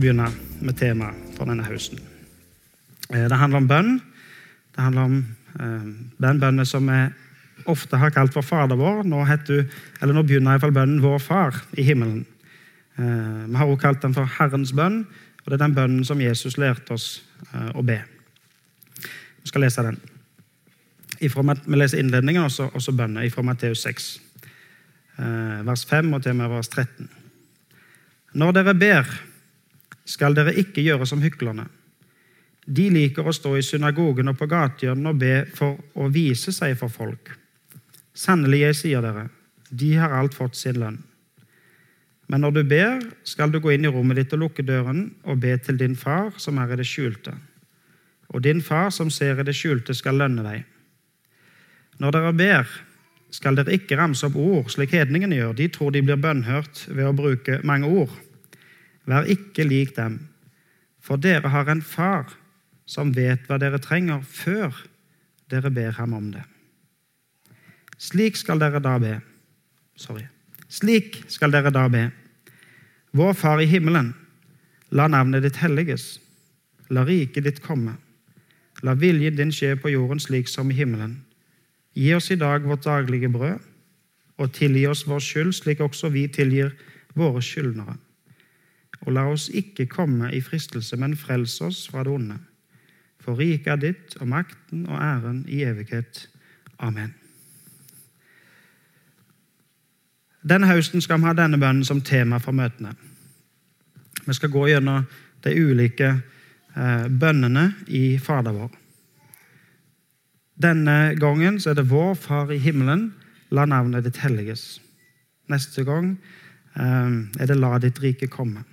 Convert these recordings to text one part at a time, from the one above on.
begynne med temaet for denne høsten. Eh, Det handler om bønn. Det handler om eh, den bønnen som vi ofte har kalt for Fader vår. Nå, heter, nå begynner iallfall bønnen Vår Far i himmelen. Eh, Vi har også kalt den for Herrens bønn, og det er den bønnen som Jesus lærte oss å be. Vi skal lese den. Vi leser innledningen og så, også bønnen fra Matteus 6, eh, vers 5 og til og med vers 13. Når dere ber, skal dere ikke gjøre som hyklerne. De liker å stå i synagogen og på gatehjørnene og be for å vise seg for folk. Sannelig, jeg sier dere, de har alt fått sin lønn. Men når du ber, skal du gå inn i rommet ditt og lukke døren og be til din far som er i det skjulte. Og din far som ser i det skjulte, skal lønne deg. Når dere ber, skal dere ikke ramse opp ord, slik hedningene gjør. De tror de blir bønnhørt ved å bruke mange ord. Vær ikke lik dem, for dere har en far som vet hva dere trenger, før dere ber ham om det. Slik skal dere da be. Sorry. Slik skal dere da be. Vår Far i himmelen. La navnet ditt helliges. La riket ditt komme. La viljen din skje på jorden slik som i himmelen. Gi oss i dag vårt daglige brød, og tilgi oss vår skyld, slik også vi tilgir våre skyldnere. Og la oss ikke komme i fristelse, men frels oss fra det onde. For riket er ditt, og makten og æren i evighet. Amen. Denne høsten skal vi ha denne bønnen som tema for møtene. Vi skal gå gjennom de ulike eh, bønnene i Fader vår. Denne gangen er det Vår Far i himmelen, la navnet ditt helliges. Neste gang eh, er det La ditt rike komme.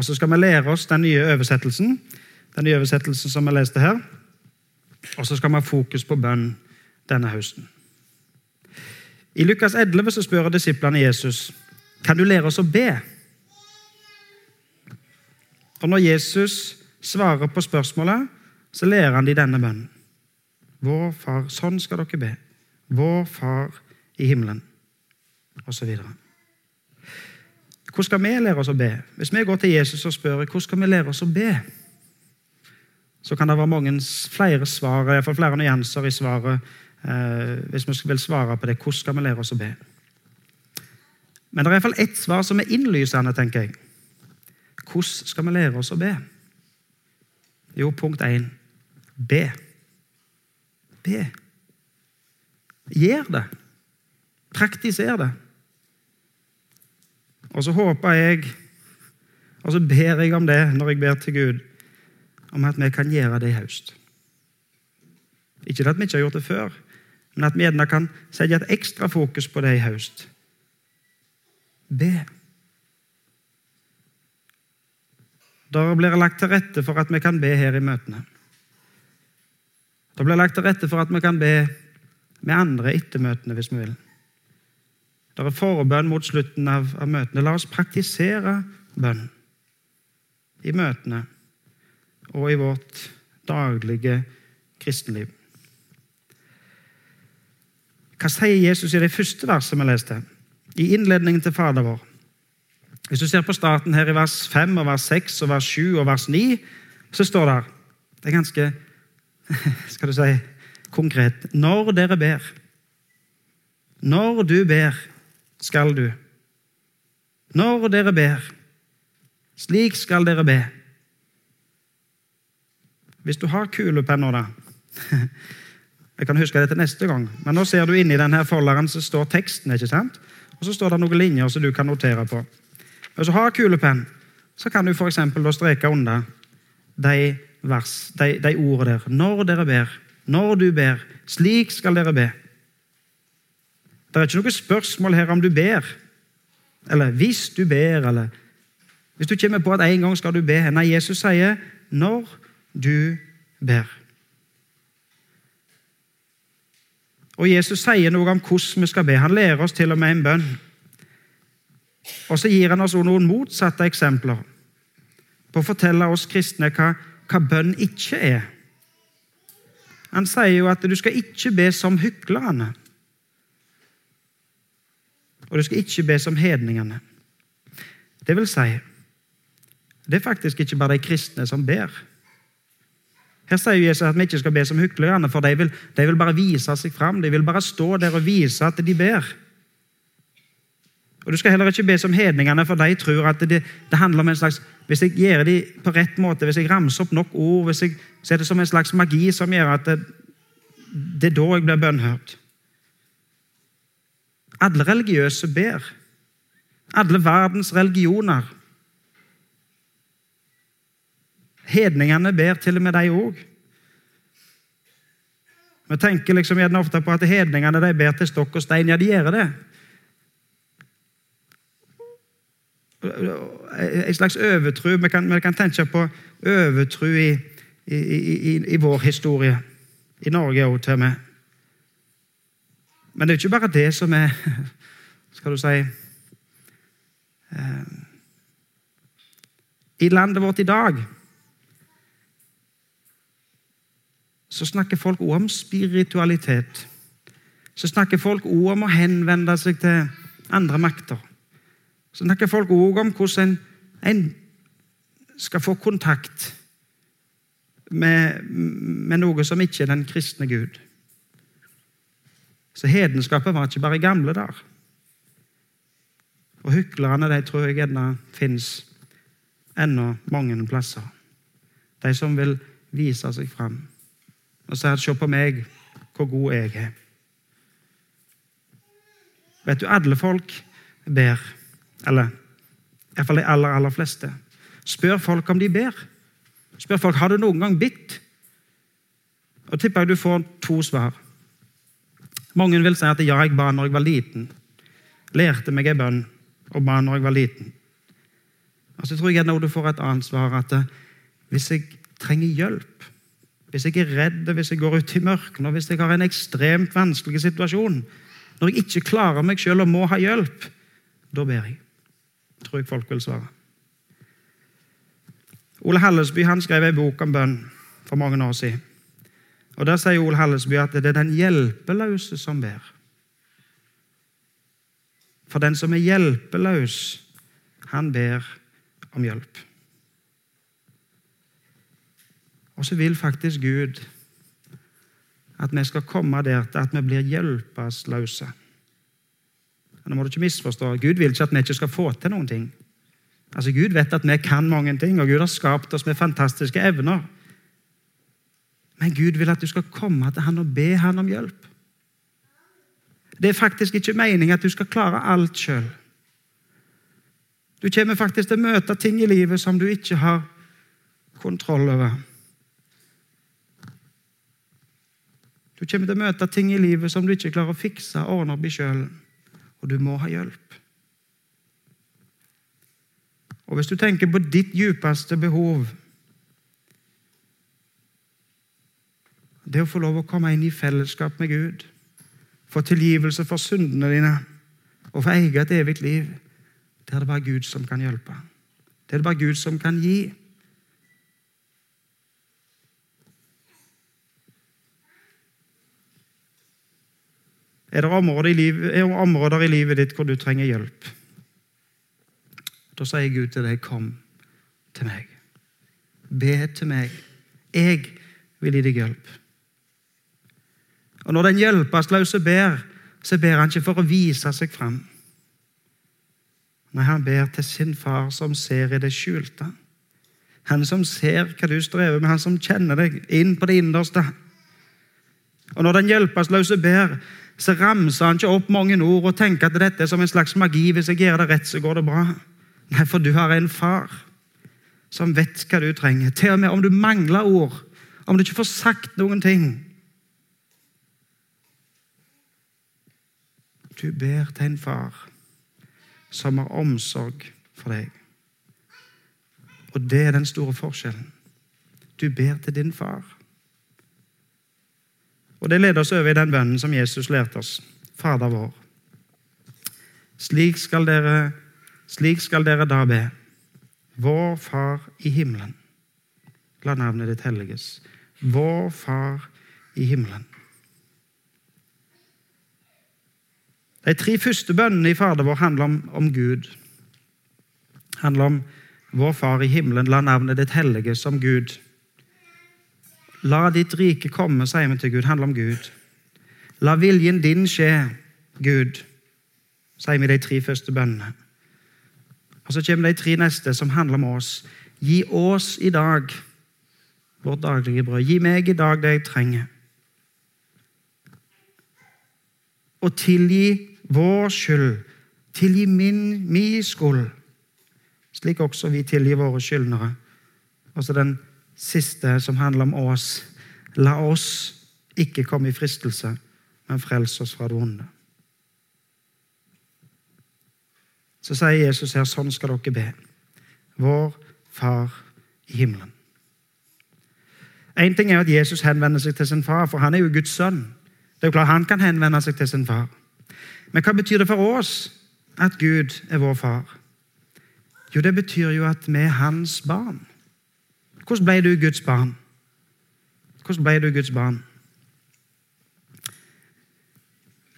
Og Så skal vi lære oss den nye oversettelsen, den nye oversettelsen som vi leste her. Og så skal vi ha fokus på bønn denne høsten. I Lukas 11 så spør disiplene Jesus kan du lære oss å be. Og Når Jesus svarer på spørsmålet, så lærer han de denne bønnen. Vår Far, sånn skal dere be. Vår Far i himmelen. Og så videre. Hvordan skal vi lære oss å be? Hvis vi går til Jesus og spør hvordan skal vi lære oss å be, så kan det være mange flere svar, iallfall flere nyanser i svaret eh, hvis vi vil svare på det. Hvordan skal vi lære oss å be? Men det er iallfall ett svar som er innlysende, tenker jeg. Hvordan skal vi lære oss å be? Jo, punkt én be. Be. Gjør det. Praktiser det. Og så håper jeg, og så ber jeg om det når jeg ber til Gud, om at vi kan gjøre det i høst. Ikke at vi ikke har gjort det før, men at vi gjerne kan sette et ekstra fokus på det i høst. Be. Da blir det lagt til rette for at vi kan be her i møtene. Det blir det lagt til rette for at vi kan be med andre etter møtene hvis vi vil. Det er forbønn mot slutten av, av møtene. La oss praktisere bønn i møtene og i vårt daglige kristenliv. Hva sier Jesus i det første verset vi leste? I innledningen til Fader vår. Hvis du ser på starten her i vers 5, og vers 6, og vers 7 og vers 9, så står det Det er ganske skal du si, konkret. Når dere ber Når du ber, skal du. Når dere ber, slik skal dere be. Hvis du har kulepenner, da Jeg kan huske det til neste gang. Men nå ser du inni denne folderen så står teksten. ikke sant? Og så står det noen linjer som du kan notere på. Hvis du har kulepenn, så kan du f.eks. streke under de, vers, de, de ordene der. Når dere ber, når du ber, slik skal dere be. Det er ikke noe spørsmål her om du ber, eller hvis du ber, eller hvis du kommer på at en gang skal du be. Nei, Jesus sier 'når du ber'. Og Jesus sier noe om hvordan vi skal be. Han lærer oss til og med en bønn. Og så gir han oss noen motsatte eksempler på å fortelle oss kristne hva, hva bønn ikke er. Han sier jo at du skal ikke be som hyklerne. Og du skal ikke be som hedningene. Det vil si, Det er faktisk ikke bare de kristne som ber. Her sier Jesus at vi ikke skal be som hyklerne, for de vil, de vil bare vise seg fram. De vil bare stå der og vise at de ber. Og Du skal heller ikke be som hedningene, for de tror at det, det handler om en slags Hvis jeg gjør det på rett måte, hvis jeg ramser opp nok ord, hvis jeg, så er det som en slags magi som gjør at det, det er da jeg blir bønnhørt. Alle religiøse ber. Alle verdens religioner. Hedningene ber til og med de òg. Vi tenker liksom gjerne ofte på at hedningene de ber til stokk og stein. Ja, de gjør det. En slags overtro. Vi kan, vi kan tenke på overtro i, i, i, i, vår historie. I Norge òg, til og med. Men det er ikke bare det som er Skal du si eh, I landet vårt i dag så snakker folk også om spiritualitet. Så snakker folk også om å henvende seg til andre makter. Så snakker folk også om hvordan en skal få kontakt med, med, noe som ikke er den kristne Gud. Så hedenskapet var ikke bare gamle der. Og hyklerne de tror jeg ennå fins ennå mange plasser. De som vil vise seg fram og sier 'se på meg, hvor god jeg er'. Vet du, alle folk ber. Eller iallfall de aller, aller fleste. Spør folk om de ber. Spør folk har du noen gang bitt. Og tipper jeg du får to svar. Mange vil si at ja, jeg ba når jeg var liten. Lærte meg ei bønn og ba når jeg var liten. Og så tror jeg når du får et annet svar, at hvis jeg trenger hjelp hvis jeg er redd, hvis jeg går ut i mørket, hvis jeg har en ekstremt vanskelig situasjon, når jeg ikke klarer meg sjøl og må ha hjelp, da ber jeg. Tror jeg folk vil svare. Ole Hallesby han skrev ei bok om bønn for mange år siden. Og Der sier Ole Hallesby at det er den hjelpeløse som ber. For den som er hjelpeløs, han ber om hjelp. Og så vil faktisk Gud at vi skal komme der til at vi blir hjelpeløse. Nå må du ikke misforstå. Gud vil ikke at vi ikke skal få til noen ting. Altså, Gud vet at vi kan mange ting, og Gud har skapt oss med fantastiske evner. Men Gud vil at du skal komme til han og be han om hjelp. Det er faktisk ikke meningen at du skal klare alt sjøl. Du kommer faktisk til å møte ting i livet som du ikke har kontroll over. Du kommer til å møte ting i livet som du ikke klarer å fikse og ordne opp i sjøl, og du må ha hjelp. Og Hvis du tenker på ditt djupeste behov Det å få lov å komme inn i fellesskap med Gud, få tilgivelse for syndene dine og få eie et evig liv, det er det bare Gud som kan hjelpe. Det er det bare Gud som kan gi. Er det områder i, livet, er områder i livet ditt hvor du trenger hjelp? Da sier Gud til deg, 'Kom til meg'. Be til meg. Jeg vil gi deg hjelp. Og Når den hjelpeløse ber, så ber han ikke for å vise seg fram. Nei, han ber til sin far som ser i det skjulte. Han som ser hva du strever med, han som kjenner deg inn på det innerste. Og Når den hjelpeløse ber, så ramser han ikke opp mange ord og tenker at dette er som en slags magi. Hvis jeg gjør det rett, så går det bra. Nei, for du har en far som vet hva du trenger. Til og med om du mangler ord, om du ikke får sagt noen ting. Du ber til en far som har omsorg for deg. Og det er den store forskjellen. Du ber til din far. Og Det leder oss over i den bønnen som Jesus lærte oss. Fader vår. Slik skal dere, slik skal dere da be. Vår Far i himmelen. La navnet ditt helliges. Vår Far i himmelen. De tre første bønnene i Fader vår handler om, om Gud. Handler om Vår Far i himmelen, la navnet ditt hellige som Gud. La ditt rike komme, sier vi til Gud. handler om Gud. La viljen din skje, Gud, sier vi de tre første bønnene. Og Så kommer de tre neste, som handler om oss. Gi oss i dag vårt daglige brød. Gi meg i dag det jeg trenger. Og tilgi vår skyld. Tilgi min, min skyld, slik også vi tilgir våre skyldnere. Og så den siste, som handler om oss. La oss ikke komme i fristelse, men frels oss fra det onde. Så sier Jesus her, sånn skal dere be. Vår Far i himmelen. En ting er at Jesus henvender seg til sin far, for han er jo Guds sønn. Det er jo klart Han kan henvende seg til sin far. Men hva betyr det for oss at Gud er vår far? Jo, det betyr jo at vi er hans barn. Hvordan ble du Guds barn? Hvordan ble du Guds barn?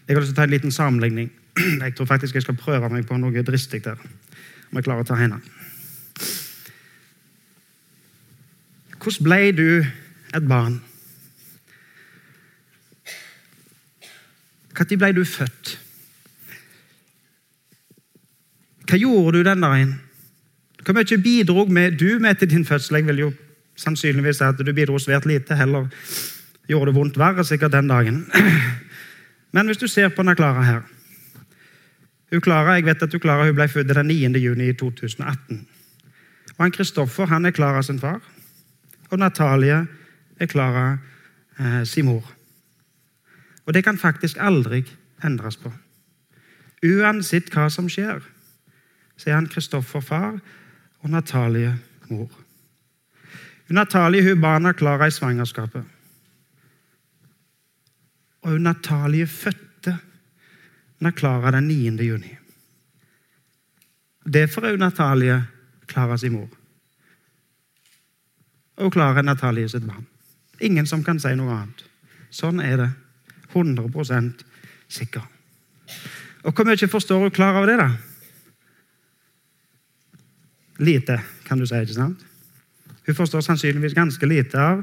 Jeg har lyst til å ta en liten sammenligning. Jeg tror faktisk jeg skal prøve meg på noe dristig der. Om jeg klarer å ta henne. Hvordan ble du et barn? Når ble du født? Hva gjorde du den dagen? Hvor mye bidro du med til din fødsel? Jeg vil jo sannsynligvis si at du bidro svært lite. Heller gjorde det vondt verre sikkert den dagen. Men hvis du ser på denne Klara her hun Clara, Jeg vet at hun Clara hun ble født den 9. juni i 2018. Og han Kristoffer han er Klara sin far. Og Natalie er Klara eh, sin mor. Og det kan faktisk aldri endres på. Uansett hva som skjer, så er han Kristoffer far og Natalie mor. Natalie hun barna Klara i svangerskapet. Og Natalie fødte Klara den 9. juni. Derfor er Natalie Klaras mor. Og Klara er Natalie sitt barn. Ingen som kan si noe annet. Sånn er det. 100% sikker. Og Hvor mye forstår hun Klara av det? da? Lite, kan du si. ikke sant? Hun forstår sannsynligvis ganske lite av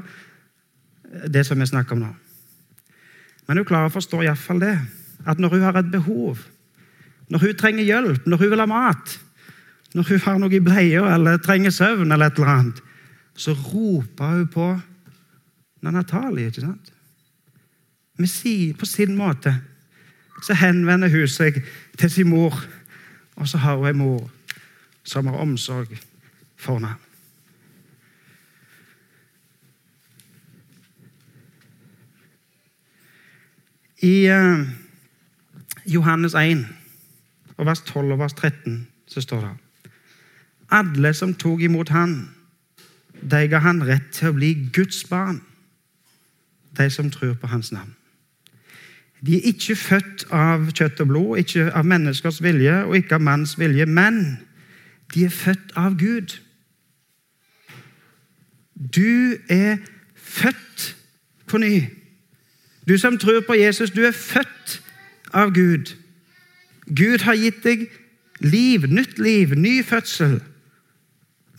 det som vi snakker om nå. Men hun klarer å forstå iallfall det. At når hun har et behov, når hun trenger hjelp, når hun vil ha mat, når hun har noe i bleia eller trenger søvn, eller et eller annet, så roper hun på Natalie. ikke sant? På sin måte så henvender hun seg til sin mor, og så har hun en mor som har omsorg for henne. I uh, Johannes 1, og vers 12 og vers 13, så står det Alle som tok imot han, de ga han rett til å bli Guds barn, de som tror på hans navn. De er ikke født av kjøtt og blod, ikke av menneskers vilje og ikke av manns vilje, men de er født av Gud. Du er født på ny. Du som tror på Jesus, du er født av Gud. Gud har gitt deg liv, nytt liv, ny fødsel.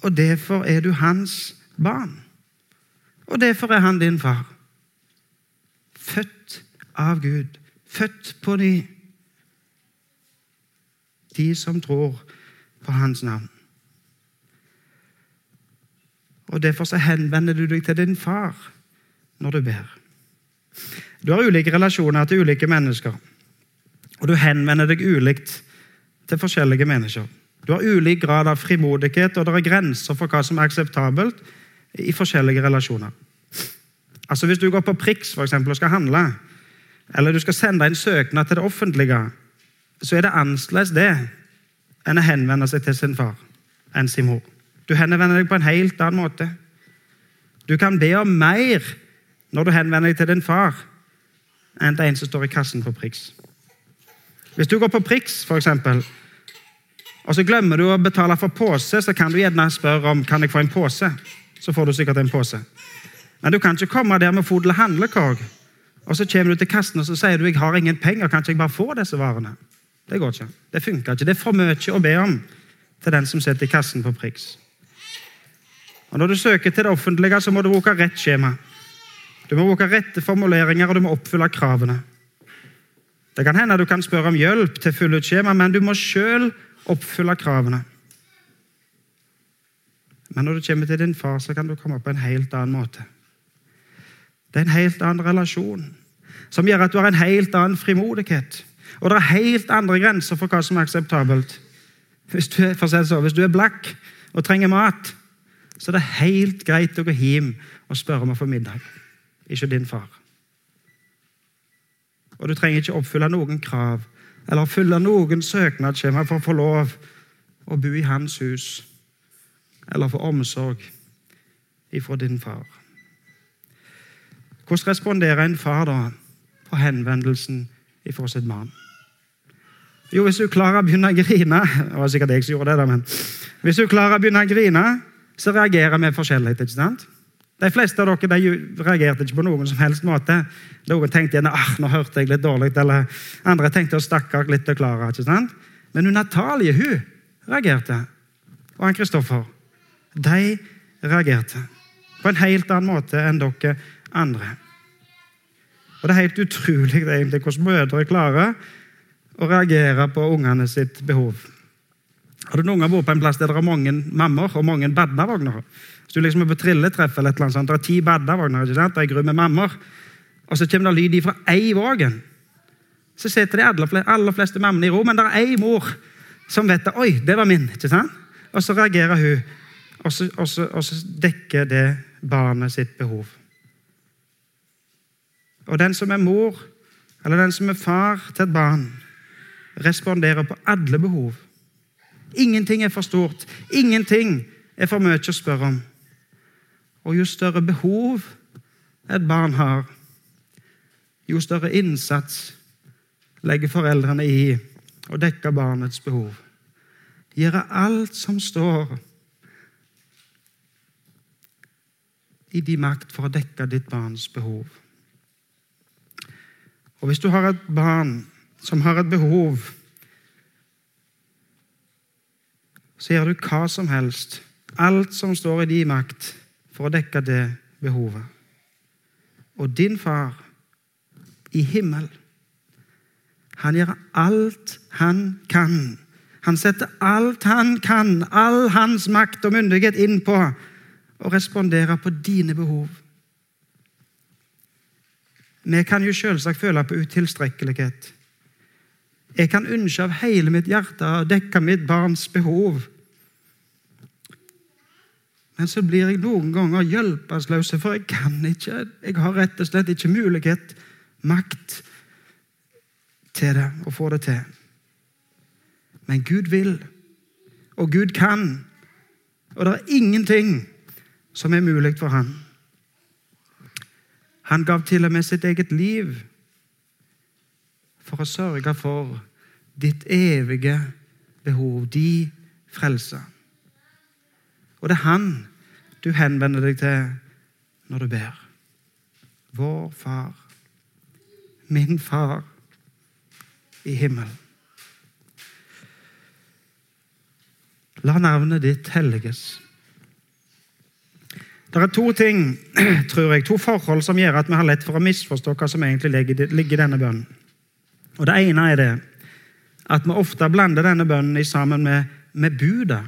Og derfor er du hans barn. Og derfor er han din far. Født av Gud. Født på ny. De som tror på hans navn. Og Derfor så henvender du deg til din far når du ber. Du har ulike relasjoner til ulike mennesker, og du henvender deg ulikt til forskjellige mennesker. Du har ulik grad av frimodighet, og det er grenser for hva som er akseptabelt i forskjellige relasjoner. Altså Hvis du går på Prix for eksempel, og skal handle, eller du skal sende en søknad til det offentlige, så er det annerledes det enn å henvende seg til sin far enn sin mor. Du henvender deg på en helt annen måte. Du kan be om mer når du henvender deg til din far, enn til en som står i kassen på Prix. Hvis du går på Prix, for eksempel, og så glemmer du å betale for pose, så kan du gjerne spørre om kan jeg få en pose. Så får du sikkert en pose. Men du kan ikke komme der med fodel handlekorg, og så kommer du til kassen og så sier du jeg har ingen penger, kan ikke jeg bare få disse varene? Det går ikke. Det funker ikke. Det er for mye å be om til den som sitter i kassen på Prix. Og Når du søker til det offentlige, så må du bruke rett skjema. Du må bruke rette formuleringer, og du må oppfylle kravene. Det kan hende du kan spørre om hjelp til å fylle ut skjema, men du må sjøl oppfylle kravene. Men når du kommer til din far, så kan du komme på en helt annen måte. Det er en helt annen relasjon som gjør at du har en helt annen frimodighet. Og det er helt andre grenser for hva som er akseptabelt. Hvis du er, så, hvis du er blakk og trenger mat, så er det helt greit å gå hjem og spørre om å få middag. Ikke din far. Og du trenger ikke oppfylle noen krav eller fylle noen søknadsskjema for å få lov å bo i hans hus eller få omsorg ifra din far. Hvordan responderer en far da på henvendelsen ifra sitt barn? Jo, hvis hun klarer å begynne å grine Det var sikkert jeg som gjorde det, da, men hvis hun klarer å begynne å grine, så reagerer vi forskjellig. ikke sant? De fleste av dere de reagerte ikke på noen som helst måte. Noen tenkte igjen, ah, nå hørte jeg litt dårlig, eller andre tenkte å litt til Klara. ikke sant? Men hun Natalie hun reagerte. Og han Kristoffer. De reagerte på en helt annen måte enn dere andre. Og Det er helt utrolig egentlig hvordan mødre klarer å reagere på ungene sitt behov. Har du noen gang vært på en plass der det er mange mammer og mange badnavogner? Hvis du liksom er på trilletreff eller et eller annet sånt, det er ti badnavogner ikke sant? og ei gruppe med mammer, og så kommer det lyd fra ei vågen, så sitter de aller, aller fleste mammene i ro, men det er ei mor som vet det. 'oi, det var min'. ikke sant? Og så reagerer hun, og så, og så, og så dekker det barnet sitt behov. Og den som er mor, eller den som er far til et barn, responderer på alle behov. Ingenting er for stort. Ingenting er for mye å spørre om. Og jo større behov et barn har, jo større innsats legger foreldrene i å dekke barnets behov. Gjøre alt som står i din makt for å dekke ditt barns behov. Og Hvis du har et barn som har et behov, så gjør du hva som helst, alt som står i din makt, for å dekke det behovet. Og din far i himmel, han gjør alt han kan. Han setter alt han kan, all hans makt og myndighet inn på å respondere på dine behov. Vi kan jo selvsagt føle på utilstrekkelighet. Jeg kan ønske av hele mitt hjerte å dekke mitt barns behov. Men så blir jeg noen ganger hjelpeløs, for jeg kan ikke. Jeg har rett og slett ikke mulighet, makt, til det, å få det til. Men Gud vil, og Gud kan. Og det er ingenting som er mulig for ham. Han gav til og med sitt eget liv for å sørge for ditt evige behov, de frelse. Og det er Han du henvender deg til når du ber. Vår Far, min Far i himmelen. La navnet ditt helliges. Det er to ting, tror jeg, to forhold som gjør at vi har lett for å misforstå hva som egentlig ligger i denne bønnen. Og Det ene er det at vi ofte blander denne bønnen sammen med, med budet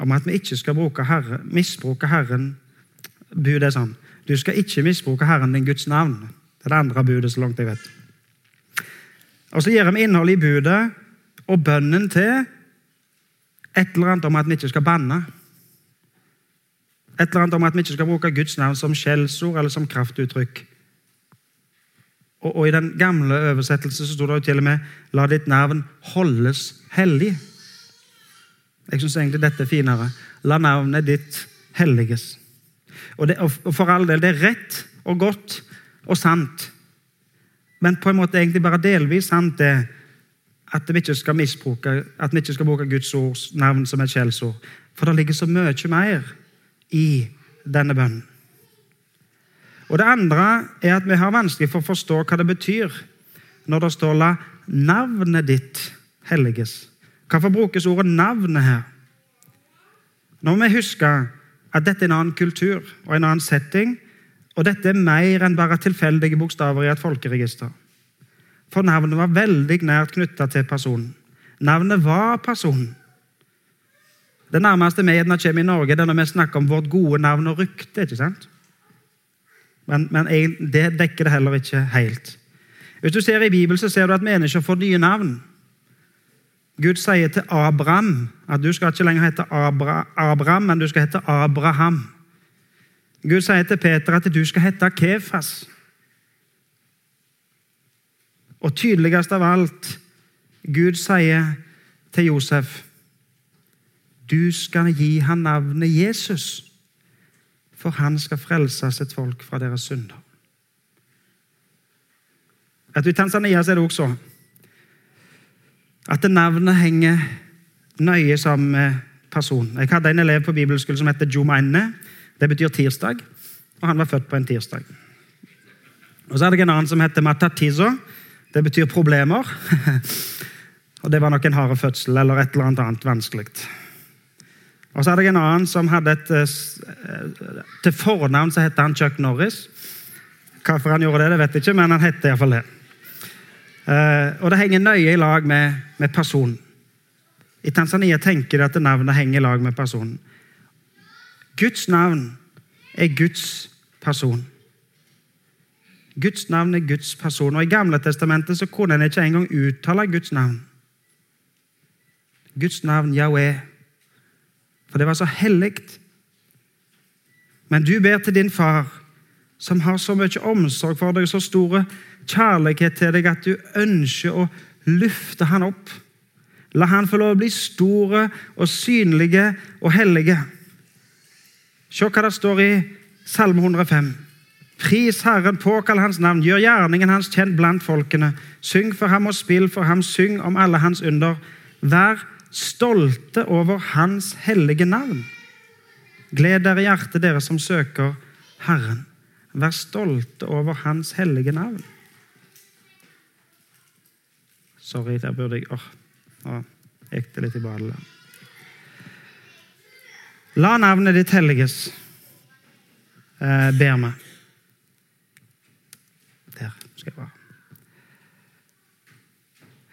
om at vi ikke skal herre, misbruke Herren. Budet er sånn. Du skal ikke misbruke Herren din Guds navn. Det er det andre budet, så langt jeg vet. Og Så gir vi innholdet i budet og bønnen til et eller annet om at vi ikke skal banne. Et eller annet om at vi ikke skal bruke Guds navn som skjellsord eller som kraftuttrykk. Og, og, I den gamle oversettelsen så sto det jo til og med 'La ditt navn holdes hellig'. Jeg syns egentlig dette er finere. 'La navnet ditt helliges'. Og, det, og For all del, det er rett og godt og sant, men på en måte egentlig bare delvis sant det at vi ikke skal misbruke, at vi ikke skal bruke Guds ords navn som et skjellsord. For det ligger så mye mer i denne bønnen. Og Det andre er at vi har vanskelig for å forstå hva det betyr når det står 'la navnet ditt helliges'. Hvorfor brukes ordet 'navnet' her? Nå må vi huske at dette er en annen kultur og en annen setting, og dette er mer enn bare tilfeldige bokstaver i et folkeregister. For navnet var veldig nært knytta til personen. Navnet var personen. Det nærmeste vi gjerne kommer i Norge, det er når vi snakker om vårt gode navn og rykte. ikke sant? Men, men det dekker det heller ikke helt. Hvis du ser i Bibelen, så ser du at mennesker får nye navn. Gud sier til Abraham at du skal ikke lenger hete Abra, Abraham, men du skal hete Abraham. Gud sier til Peter at du skal hete Kefas. Og tydeligst av alt, Gud sier til Josef du skal gi ham navnet Jesus, for han skal frelse sitt folk fra deres synder. At I Tanzania er det også sånn at navnet henger nøye sammen med personen. Jeg hadde en elev på bibelskolen som heter Jumaine. Det betyr tirsdag, og han var født på en tirsdag. Og Så hadde jeg en annen som heter Matatizo. Det betyr problemer. og Det var nok en hard fødsel eller et eller annet vanskelig. Og så hadde jeg en annen som hadde et eh, Til fornavn så het han Chuck Norris. Hvorfor han gjorde det, det vet jeg ikke, men han het iallfall det. Eh, og det henger nøye i lag med, med personen. I Tanzania tenker de at navnet henger i lag med personen. Guds navn er Guds person. Guds navn er Guds person. Og I Gamle testamentet så kunne en ikke engang uttale Guds navn. Guds navn Yahweh. For det var så hellig. Men du ber til din far, som har så mye omsorg for deg, så store kjærlighet til deg at du ønsker å løfte han opp. La han få lov å bli store og synlige og hellige. Se hva det står i Salme 105. Pris Herren, påkall Hans navn, gjør gjerningen Hans kjent blant folkene. Syng for ham og spill for ham, syng om alle Hans under. Vær stolte over Hans hellige navn. Gled dere i hjertet, dere som søker Herren. Vær stolte over Hans hellige navn. Sorry, der burde jeg Åh, oh, gikk det litt i badet. La navnet ditt helliges, eh, ber vi. Der skal jeg være.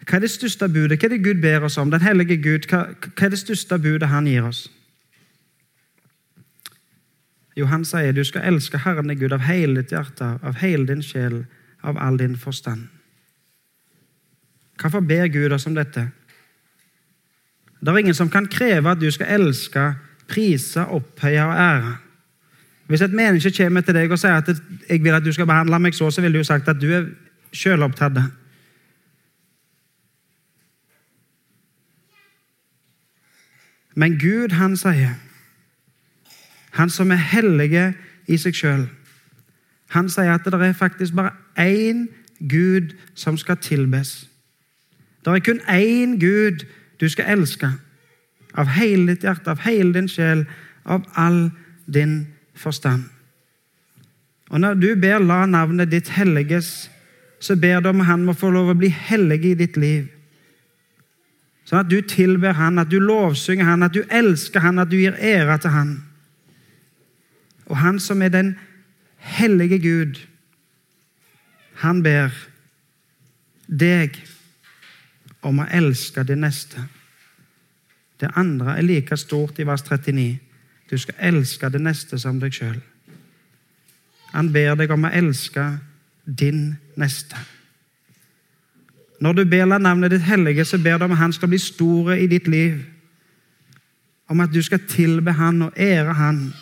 Hva er det største budet? Hva er det Gud ber oss om? Den hellige Gud, hva, hva er det største budet han gir oss? Jo, han sier du skal elske Herren Gud av hele ditt hjerte, av hele din sjel, av all din forstand. Hvorfor ber Gud oss om dette? Det er ingen som kan kreve at du skal elske, prise, opphøye og ære. Hvis et menneske kommer til deg og sier at jeg vil at du skal behandle meg så, så vil du sagt at du er selvopptatt. Men Gud, han sier Han som er hellige i seg sjøl, han sier at det er faktisk bare én Gud som skal tilbes. Det er kun én Gud du skal elske. Av hele ditt hjerte, av hele din sjel, av all din forstand. Og Når du ber 'la navnet ditt helliges', så ber du om han må få lov å bli hellig i ditt liv. Sånn at du tilber han, at du lovsynger han, at du elsker han, at du gir ære til han. Og han som er den hellige Gud, han ber deg om å elske det neste. Det andre er like stort i vers 39. Du skal elske det neste som deg sjøl. Han ber deg om å elske din neste. Når du ber la navnet ditt hellige, så ber du om han skal bli store i ditt liv. Om at du skal tilbe han og ære han.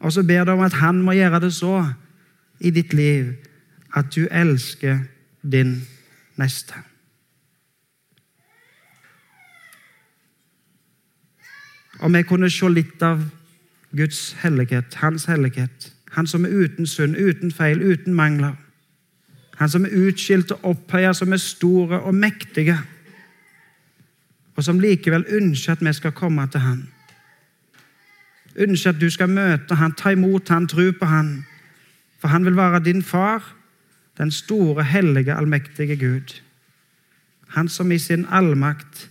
Og så ber du om at han må gjøre det så i ditt liv at du elsker din neste. Om jeg kunne se litt av Guds hellighet, Hans hellighet. Han som er uten synd, uten feil, uten mangler. Han som er utskilt og opphøya, som er store og mektige. Og som likevel ønsker at vi skal komme til Han. Ønsker at du skal møte Han, ta imot Han, tro på Han. For Han vil være din far, den store, hellige, allmektige Gud. Han som i sin allmakt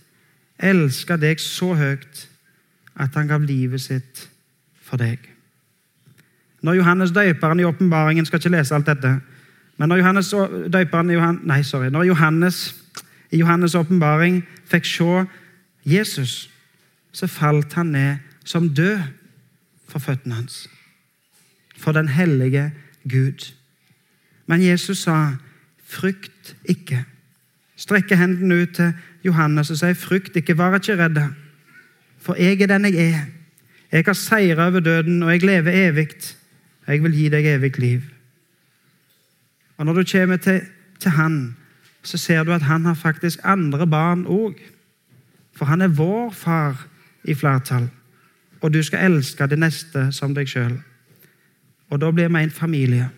elsker deg så høyt at han gav livet sitt for deg. Når Johannes døperen i åpenbaringen skal ikke lese alt dette, men når Johannes døperen Johan, nei, sorry, når Johannes i Johannes' åpenbaring fikk se Jesus, så falt han ned som død for føttene hans. For den hellige Gud. Men Jesus sa, 'Frykt ikke'. Strekke hendene ut til Johannes og si, 'Frykt ikke, vær ikke redde, for jeg er den jeg er.' 'Jeg har seira over døden, og jeg lever evig. Jeg vil gi deg evig liv.' Og Når du kommer til, til Han, så ser du at han har faktisk andre barn òg. For han er vår far i flertall. Og du skal elske det neste som deg sjøl. Og da blir vi en familie.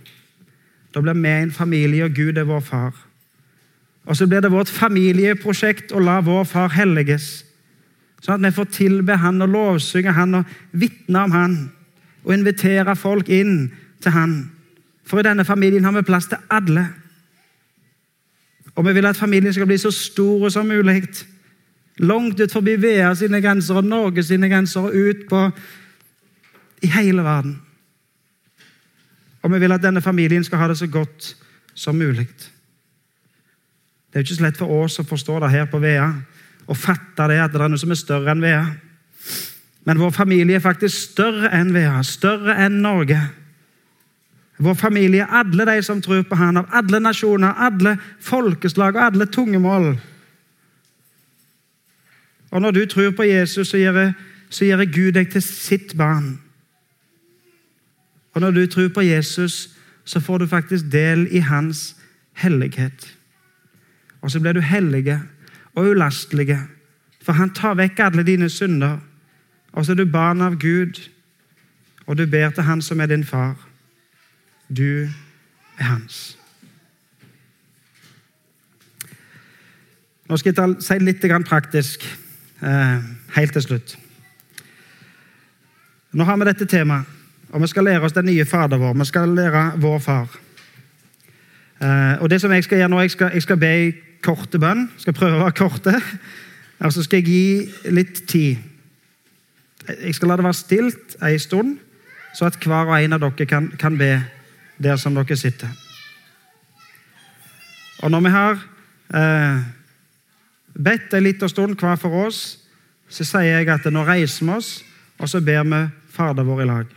Da blir vi en familie, og Gud er vår far. Og så blir det vårt familieprosjekt å la vår far helliges. Sånn at vi får tilbe han og lovsynge han og vitne om han. Og invitere folk inn til han. For i denne familien har vi plass til alle. Og vi vil at familien skal bli så stor som mulig. Langt ut forbi VEA sine grenser og Norge sine grenser og ut på i hele verden. Og vi vil at denne familien skal ha det så godt som mulig. Det er jo ikke så lett for oss å forstå det her på VEA og fatte det at det er noe som er større enn VEA. Men vår familie er faktisk større enn VEA, større enn Norge. Vår familie, alle de som tror på Han, av alle nasjoner, alle folkeslag og alle tungemål. Og når du tror på Jesus, så gjør, så gjør Gud deg til sitt barn. Og når du tror på Jesus, så får du faktisk del i hans hellighet. Og så blir du hellige og ulastelige, for han tar vekk alle dine synder. Og så er du barn av Gud, og du ber til Han som er din far. Du er hans. Nå skal jeg si litt praktisk eh, helt til slutt. Nå har vi dette temaet, og vi skal lære oss den nye Fader vår. Vi skal lære vår far. Eh, og det som Jeg skal gjøre nå, jeg skal, jeg skal be i korte bønn. Skal prøve å være korte. Og så skal jeg gi litt tid. Jeg skal la det være stilt en stund, så at hver og en av dere kan, kan be der som dere sitter. Og når vi har eh, bedt en liten stund hver for oss, så sier jeg at nå reiser vi oss, og så ber vi Fader vår i lag.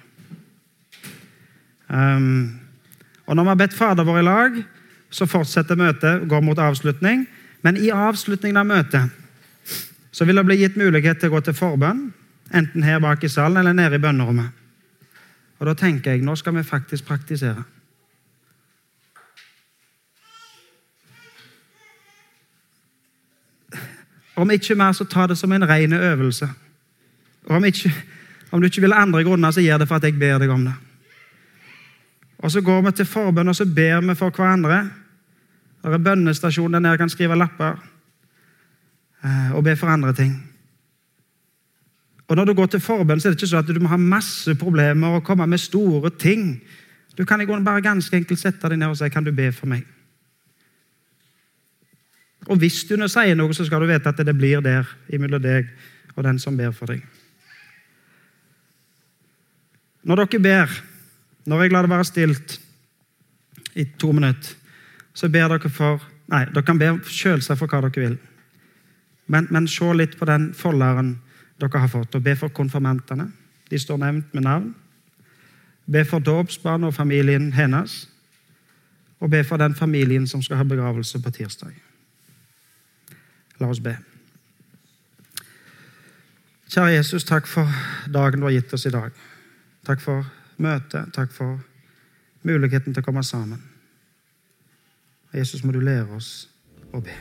Um, og Når vi har bedt Fader vår i lag, så fortsetter møtet, går mot avslutning. Men i avslutningen av møtet så vil det bli gitt mulighet til å gå til forbønn, enten her bak i salen eller nede i bønnerommet. Og Da tenker jeg nå skal vi faktisk praktisere. Om ikke mer, så ta det som en ren øvelse. Og om, ikke, om du ikke vil andre grunner, så gjør det for at jeg ber deg om det. Og Så går vi til forbønn og så ber vi for hverandre. Det er bønnestasjon der nede kan skrive lapper eh, og be for andre ting. Og Når du går til forbønn, så er det ikke sånn at du må ha masse problemer og komme med store ting. Du kan i grunnen bare ganske enkelt sette deg ned og si 'Kan du be for meg?' Og hvis du nå sier noe, så skal du vite at det blir der imellom deg og den som ber for deg. Når dere ber, når jeg lar det være stilt i to minutter, så ber dere for Nei, dere kan be selvsagt for hva dere vil. Men, men se litt på den folderen dere har fått, og be for konfirmantene. De står nevnt med navn. Be for dåpsbarnet og familien hennes. Og be for den familien som skal ha begravelse på tirsdag. La oss be. Kjære Jesus, takk for dagen du har gitt oss i dag. Takk for møtet. Takk for muligheten til å komme sammen. Jesus, må du lære oss å be.